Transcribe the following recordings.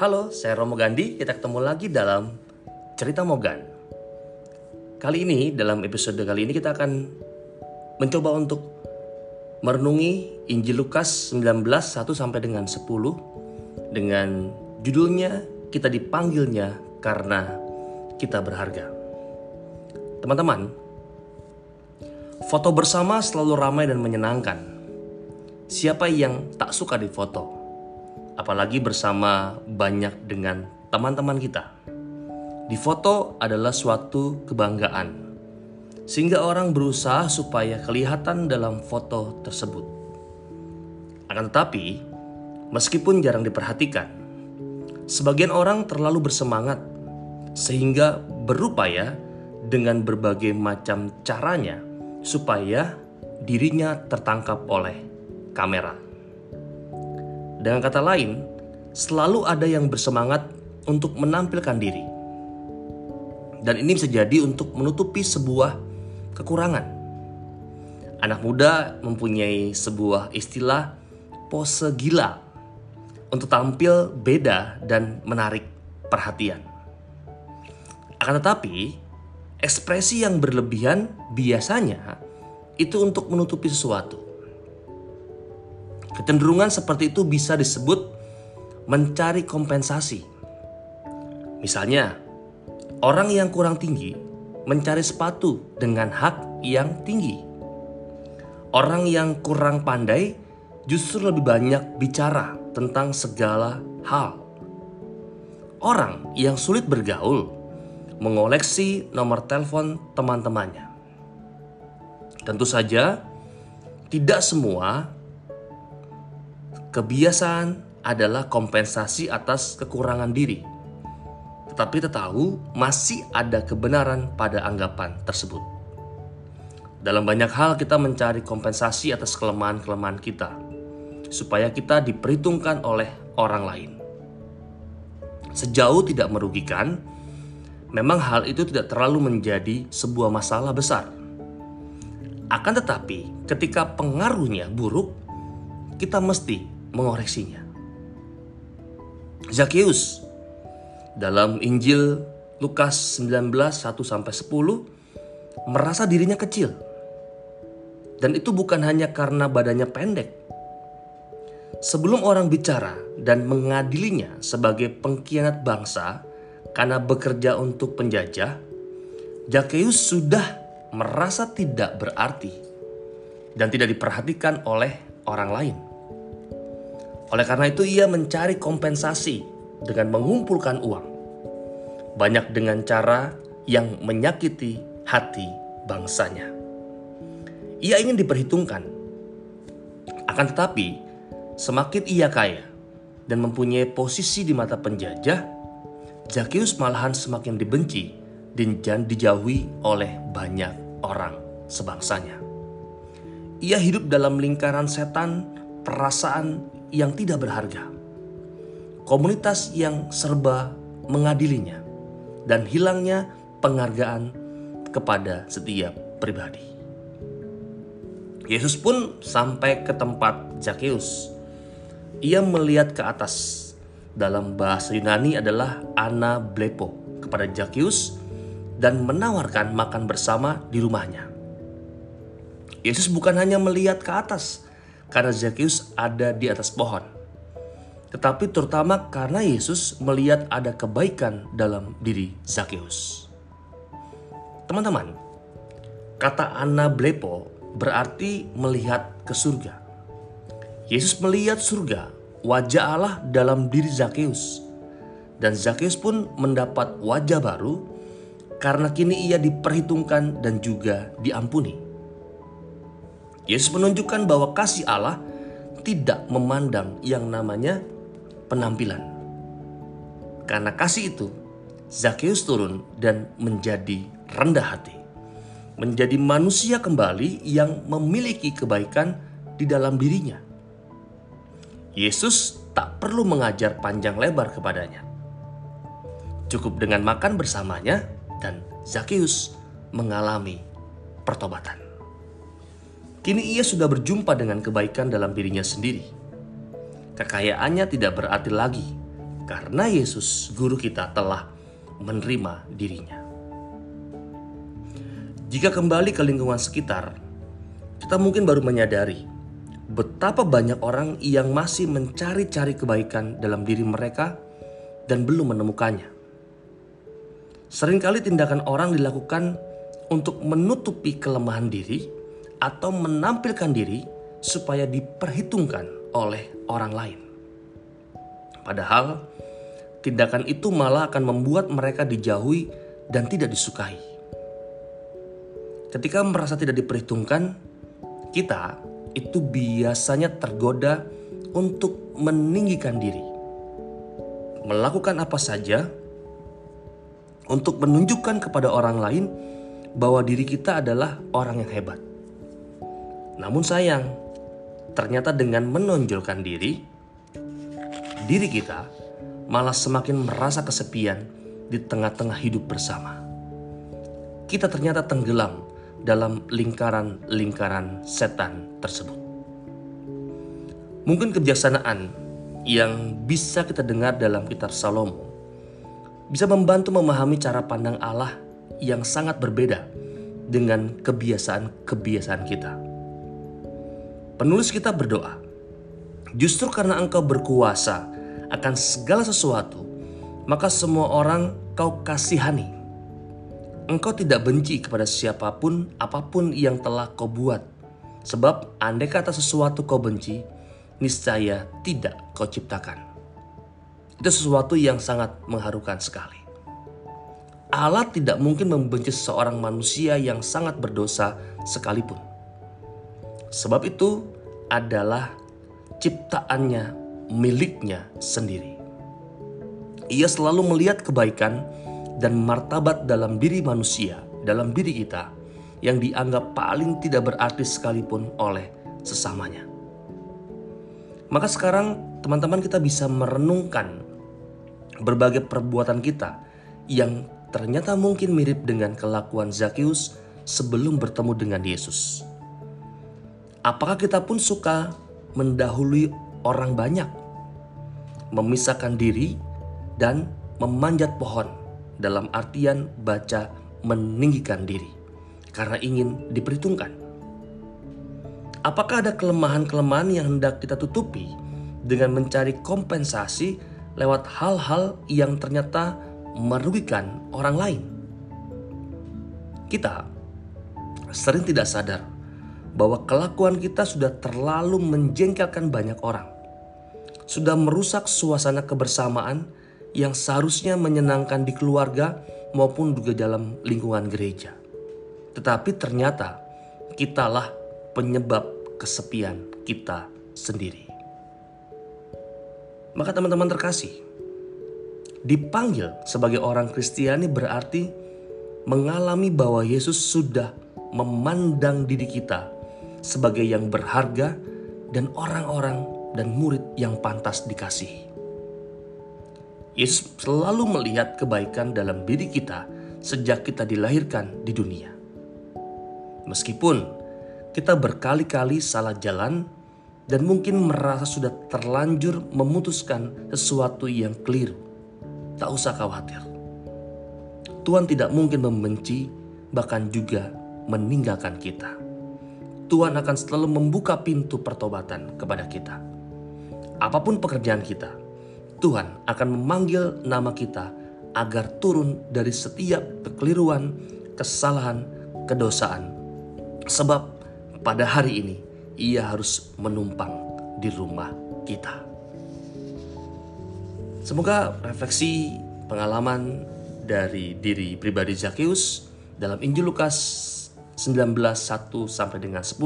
Halo, saya Romo Gandhi. Kita ketemu lagi dalam Cerita Mogan. Kali ini, dalam episode kali ini kita akan mencoba untuk merenungi Injil Lukas 19 1 sampai dengan 10 dengan judulnya kita dipanggilnya karena kita berharga. Teman-teman, foto bersama selalu ramai dan menyenangkan. Siapa yang tak suka difoto? Apalagi bersama banyak dengan teman-teman kita. Di foto adalah suatu kebanggaan, sehingga orang berusaha supaya kelihatan dalam foto tersebut. Akan tetapi, meskipun jarang diperhatikan, sebagian orang terlalu bersemangat sehingga berupaya dengan berbagai macam caranya supaya dirinya tertangkap oleh kamera. Dengan kata lain, selalu ada yang bersemangat untuk menampilkan diri dan ini bisa jadi untuk menutupi sebuah kekurangan. Anak muda mempunyai sebuah istilah pose gila untuk tampil beda dan menarik perhatian. Akan tetapi, ekspresi yang berlebihan biasanya itu untuk menutupi sesuatu. Kecenderungan seperti itu bisa disebut mencari kompensasi. Misalnya, Orang yang kurang tinggi mencari sepatu dengan hak yang tinggi. Orang yang kurang pandai justru lebih banyak bicara tentang segala hal. Orang yang sulit bergaul mengoleksi nomor telepon teman-temannya. Tentu saja, tidak semua kebiasaan adalah kompensasi atas kekurangan diri tetapi kita tahu masih ada kebenaran pada anggapan tersebut. Dalam banyak hal kita mencari kompensasi atas kelemahan-kelemahan kita, supaya kita diperhitungkan oleh orang lain. Sejauh tidak merugikan, memang hal itu tidak terlalu menjadi sebuah masalah besar. Akan tetapi, ketika pengaruhnya buruk, kita mesti mengoreksinya. Zakheus dalam Injil Lukas 19 1 sampai 10 merasa dirinya kecil. Dan itu bukan hanya karena badannya pendek. Sebelum orang bicara dan mengadilinya sebagai pengkhianat bangsa karena bekerja untuk penjajah, Zakheus sudah merasa tidak berarti dan tidak diperhatikan oleh orang lain. Oleh karena itu ia mencari kompensasi dengan mengumpulkan uang. Banyak dengan cara yang menyakiti hati bangsanya. Ia ingin diperhitungkan. Akan tetapi, semakin ia kaya dan mempunyai posisi di mata penjajah, Zakheus malahan semakin dibenci dan dijauhi oleh banyak orang sebangsanya. Ia hidup dalam lingkaran setan, perasaan yang tidak berharga komunitas yang serba mengadilinya, dan hilangnya penghargaan kepada setiap pribadi. Yesus pun sampai ke tempat Zakheus. Ia melihat ke atas. Dalam bahasa Yunani adalah Ana Blepo kepada Zakheus dan menawarkan makan bersama di rumahnya. Yesus bukan hanya melihat ke atas karena Zakheus ada di atas pohon tetapi terutama karena Yesus melihat ada kebaikan dalam diri Zakheus. Teman-teman, kata Anna Blepo berarti melihat ke surga. Yesus melihat surga, wajah Allah dalam diri Zakheus. Dan Zakheus pun mendapat wajah baru karena kini ia diperhitungkan dan juga diampuni. Yesus menunjukkan bahwa kasih Allah tidak memandang yang namanya penampilan. Karena kasih itu, Zakheus turun dan menjadi rendah hati. Menjadi manusia kembali yang memiliki kebaikan di dalam dirinya. Yesus tak perlu mengajar panjang lebar kepadanya. Cukup dengan makan bersamanya dan Zakheus mengalami pertobatan. Kini ia sudah berjumpa dengan kebaikan dalam dirinya sendiri Kekayaannya tidak berarti lagi karena Yesus, guru kita, telah menerima dirinya. Jika kembali ke lingkungan sekitar, kita mungkin baru menyadari betapa banyak orang yang masih mencari-cari kebaikan dalam diri mereka dan belum menemukannya. Seringkali tindakan orang dilakukan untuk menutupi kelemahan diri atau menampilkan diri supaya diperhitungkan oleh orang lain. Padahal, tindakan itu malah akan membuat mereka dijauhi dan tidak disukai. Ketika merasa tidak diperhitungkan, kita itu biasanya tergoda untuk meninggikan diri, melakukan apa saja untuk menunjukkan kepada orang lain bahwa diri kita adalah orang yang hebat. Namun sayang, ternyata dengan menonjolkan diri, diri kita malah semakin merasa kesepian di tengah-tengah hidup bersama. Kita ternyata tenggelam dalam lingkaran-lingkaran setan tersebut. Mungkin kebijaksanaan yang bisa kita dengar dalam kitab Salomo bisa membantu memahami cara pandang Allah yang sangat berbeda dengan kebiasaan-kebiasaan kita. Penulis kita berdoa, justru karena engkau berkuasa akan segala sesuatu, maka semua orang kau kasihani Engkau tidak benci kepada siapa pun, apa pun yang telah kau buat. Sebab andai kata sesuatu kau benci, niscaya tidak kau ciptakan. Itu sesuatu yang sangat mengharukan sekali. Allah tidak mungkin membenci seorang manusia yang sangat berdosa sekalipun. Sebab itu adalah ciptaannya miliknya sendiri. Ia selalu melihat kebaikan dan martabat dalam diri manusia, dalam diri kita, yang dianggap paling tidak berarti sekalipun oleh sesamanya. Maka sekarang teman-teman kita bisa merenungkan berbagai perbuatan kita yang ternyata mungkin mirip dengan kelakuan Zakius sebelum bertemu dengan Yesus. Apakah kita pun suka mendahului orang banyak, memisahkan diri, dan memanjat pohon dalam artian baca meninggikan diri karena ingin diperhitungkan. Apakah ada kelemahan-kelemahan yang hendak kita tutupi dengan mencari kompensasi lewat hal-hal yang ternyata merugikan orang lain? Kita sering tidak sadar bahwa kelakuan kita sudah terlalu menjengkelkan banyak orang, sudah merusak suasana kebersamaan yang seharusnya menyenangkan di keluarga maupun juga dalam lingkungan gereja. Tetapi ternyata kitalah penyebab kesepian kita sendiri. Maka teman-teman terkasih, dipanggil sebagai orang Kristiani berarti mengalami bahwa Yesus sudah memandang diri kita sebagai yang berharga dan orang-orang dan murid yang pantas dikasihi. Yesus selalu melihat kebaikan dalam diri kita sejak kita dilahirkan di dunia. Meskipun kita berkali-kali salah jalan dan mungkin merasa sudah terlanjur memutuskan sesuatu yang keliru, tak usah khawatir. Tuhan tidak mungkin membenci, bahkan juga meninggalkan kita. Tuhan akan selalu membuka pintu pertobatan kepada kita. Apa pun pekerjaan kita, Tuhan akan memanggil nama kita agar turun dari setiap kekeliruan, kesalahan, kedosaan. Sebab pada hari ini ia harus menumpang di rumah kita. Semoga refleksi pengalaman dari diri pribadi Zakius dalam Injil Lukas 19 1 sampai dengan 10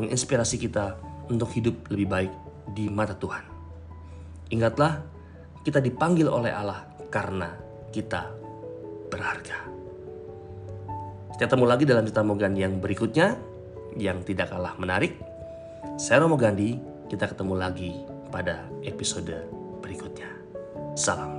menginspirasi kita untuk hidup lebih baik di mata Tuhan. Ingatlah, kita dipanggil oleh Allah karena kita berharga. Kita ketemu lagi dalam cerita Mogan yang berikutnya, yang tidak kalah menarik. Saya Romo Gandhi, kita ketemu lagi pada episode berikutnya. Salam.